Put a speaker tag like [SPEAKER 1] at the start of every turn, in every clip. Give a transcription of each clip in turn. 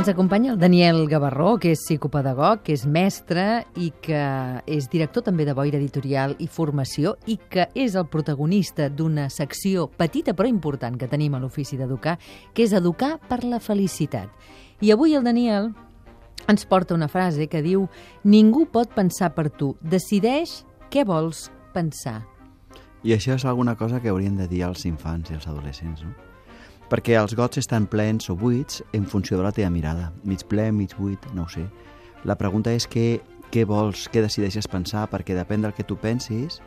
[SPEAKER 1] Ens acompanya el Daniel Gavarró, que és psicopedagog, que és mestre i que és director també de Boira Editorial i Formació i que és el protagonista d'una secció petita però important que tenim a l'Ofici d'Educar, que és Educar per la Felicitat. I avui el Daniel ens porta una frase que diu Ningú pot pensar per tu, decideix què vols pensar.
[SPEAKER 2] I això és alguna cosa que haurien de dir als infants i als adolescents, no? Perquè els gots estan plens o buits en funció de la teva mirada. Mig ple, mig buit, no ho sé. La pregunta és què, què vols, què decideixes pensar, perquè depèn del que tu pensis,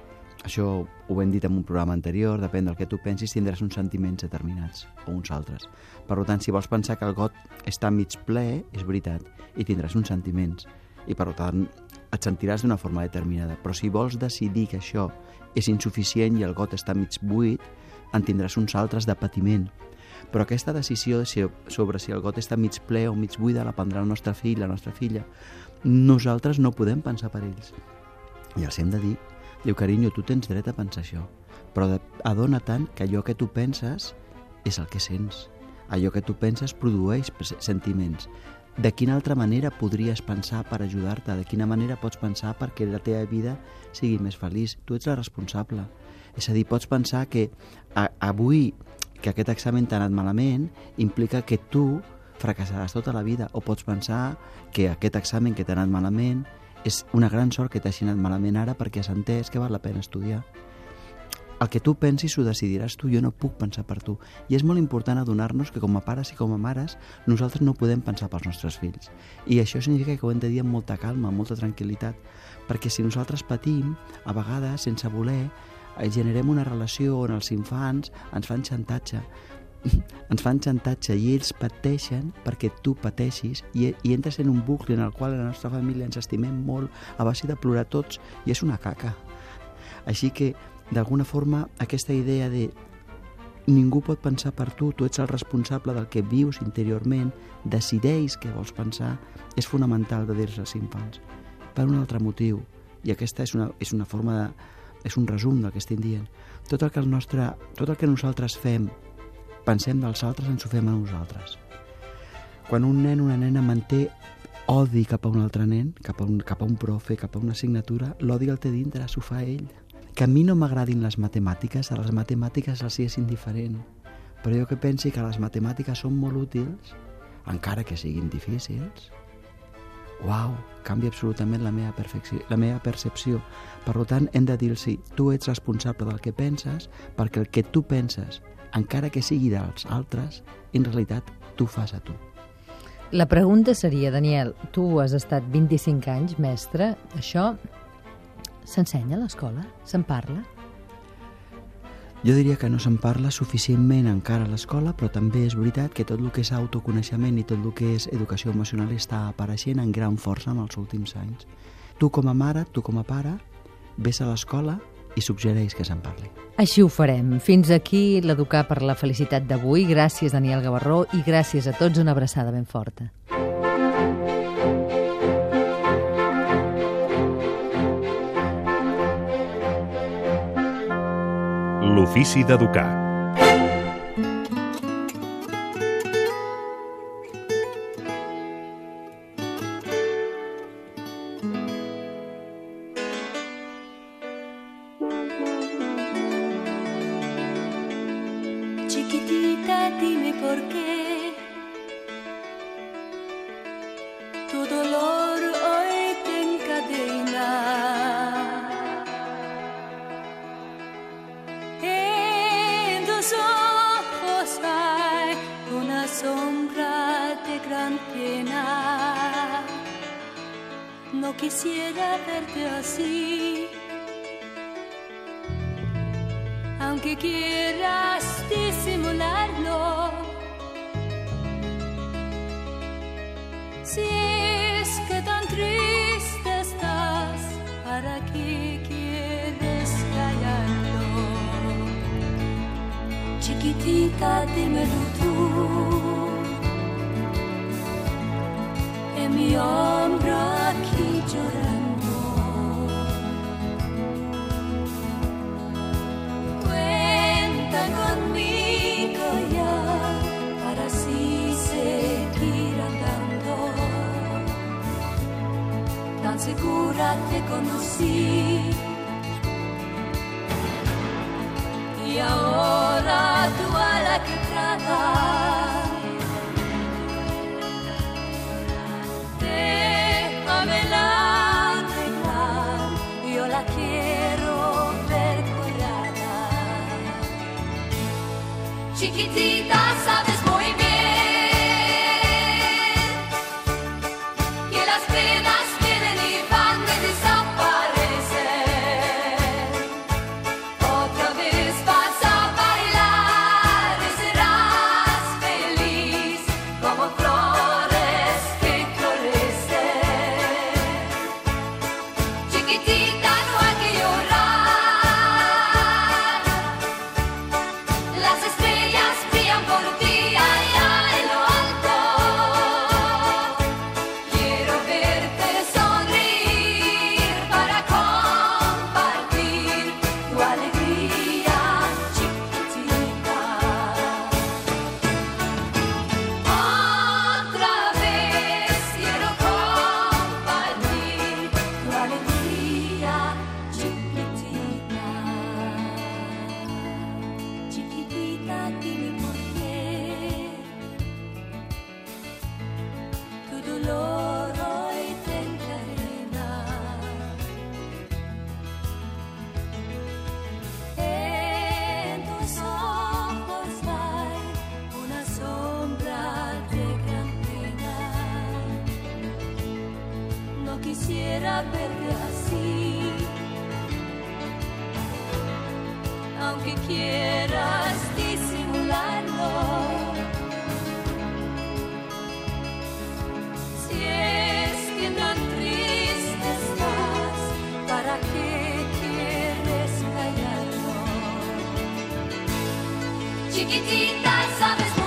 [SPEAKER 2] això ho hem dit en un programa anterior, depèn del que tu pensis, tindràs uns sentiments determinats o uns altres. Per tant, si vols pensar que el got està mig ple, és veritat, i tindràs uns sentiments. I per tant, et sentiràs d'una forma determinada. Però si vols decidir que això és insuficient i el got està mig buit, en tindràs uns altres de patiment. Però aquesta decisió de si, sobre si el got està mig ple o mig buida la prendrà el nostre fill, la nostra filla. Nosaltres no podem pensar per ells. I els hem de dir, diu, carinyo, tu tens dret a pensar això, però adona tant que allò que tu penses és el que sents. Allò que tu penses produeix sentiments. De quina altra manera podries pensar per ajudar-te? De quina manera pots pensar perquè la teva vida sigui més feliç? Tu ets la responsable. És a dir, pots pensar que a, avui que aquest examen t'ha anat malament implica que tu fracassaràs tota la vida o pots pensar que aquest examen que t'ha anat malament és una gran sort que t'hagi anat malament ara perquè has entès que val la pena estudiar. El que tu pensis ho decidiràs tu, jo no puc pensar per tu. I és molt important adonar-nos que com a pares i com a mares nosaltres no podem pensar pels nostres fills. I això significa que ho hem de dir amb molta calma, amb molta tranquil·litat, perquè si nosaltres patim, a vegades, sense voler, generem una relació on els infants ens fan xantatge ens fan xantatge i ells pateixen perquè tu pateixis i, i entres en un bucle en el qual la nostra família ens estimem molt a base de plorar tots i és una caca. Així que, d'alguna forma, aquesta idea de ningú pot pensar per tu, tu ets el responsable del que vius interiorment, decideix què vols pensar, és fonamental de dir-se als infants. Per un altre motiu, i aquesta és una, és una forma de, és un resum del que estem dient. Tot el que, el nostre, tot el que nosaltres fem, pensem dels altres, ens ho fem a nosaltres. Quan un nen o una nena manté odi cap a un altre nen, cap a un, cap a un profe, cap a una assignatura, l'odi el té dintre, s'ho fa ell. Que a mi no m'agradin les matemàtiques, a les matemàtiques els és indiferent. Però jo que pensi que les matemàtiques són molt útils, encara que siguin difícils, uau, canvia absolutament la meva, la meva percepció. Per tant, hem de dir-los, tu ets responsable del que penses, perquè el que tu penses, encara que sigui dels altres, en realitat tu fas a tu.
[SPEAKER 1] La pregunta seria, Daniel, tu has estat 25 anys mestre, això s'ensenya a l'escola? Se'n parla?
[SPEAKER 2] Jo diria que no se'n parla suficientment encara a l'escola, però també és veritat que tot el que és autoconeixement i tot el que és educació emocional està apareixent en gran força en els últims anys. Tu com a mare, tu com a pare, ves a l'escola i suggereix que se'n parli.
[SPEAKER 1] Així ho farem. Fins aquí l'Educar per la Felicitat d'avui. Gràcies, Daniel Gavarró, i gràcies a tots. Una abraçada ben forta.
[SPEAKER 3] L'ofici d'educar.
[SPEAKER 4] Chiquitita, dime por qué gran pena. No quisiera verte así. Aunque quieras disimularlo, si es que tan triste estás, ¿para qué quieres callarlo? Chiquitita, dímelo tú. En mi hombro aquí llorando. Chiquitita, sabes muy bien. aunque quieras disimularlo. Si es que tan triste estás, ¿para qué quieres callarlo? Chiquitita, sabes.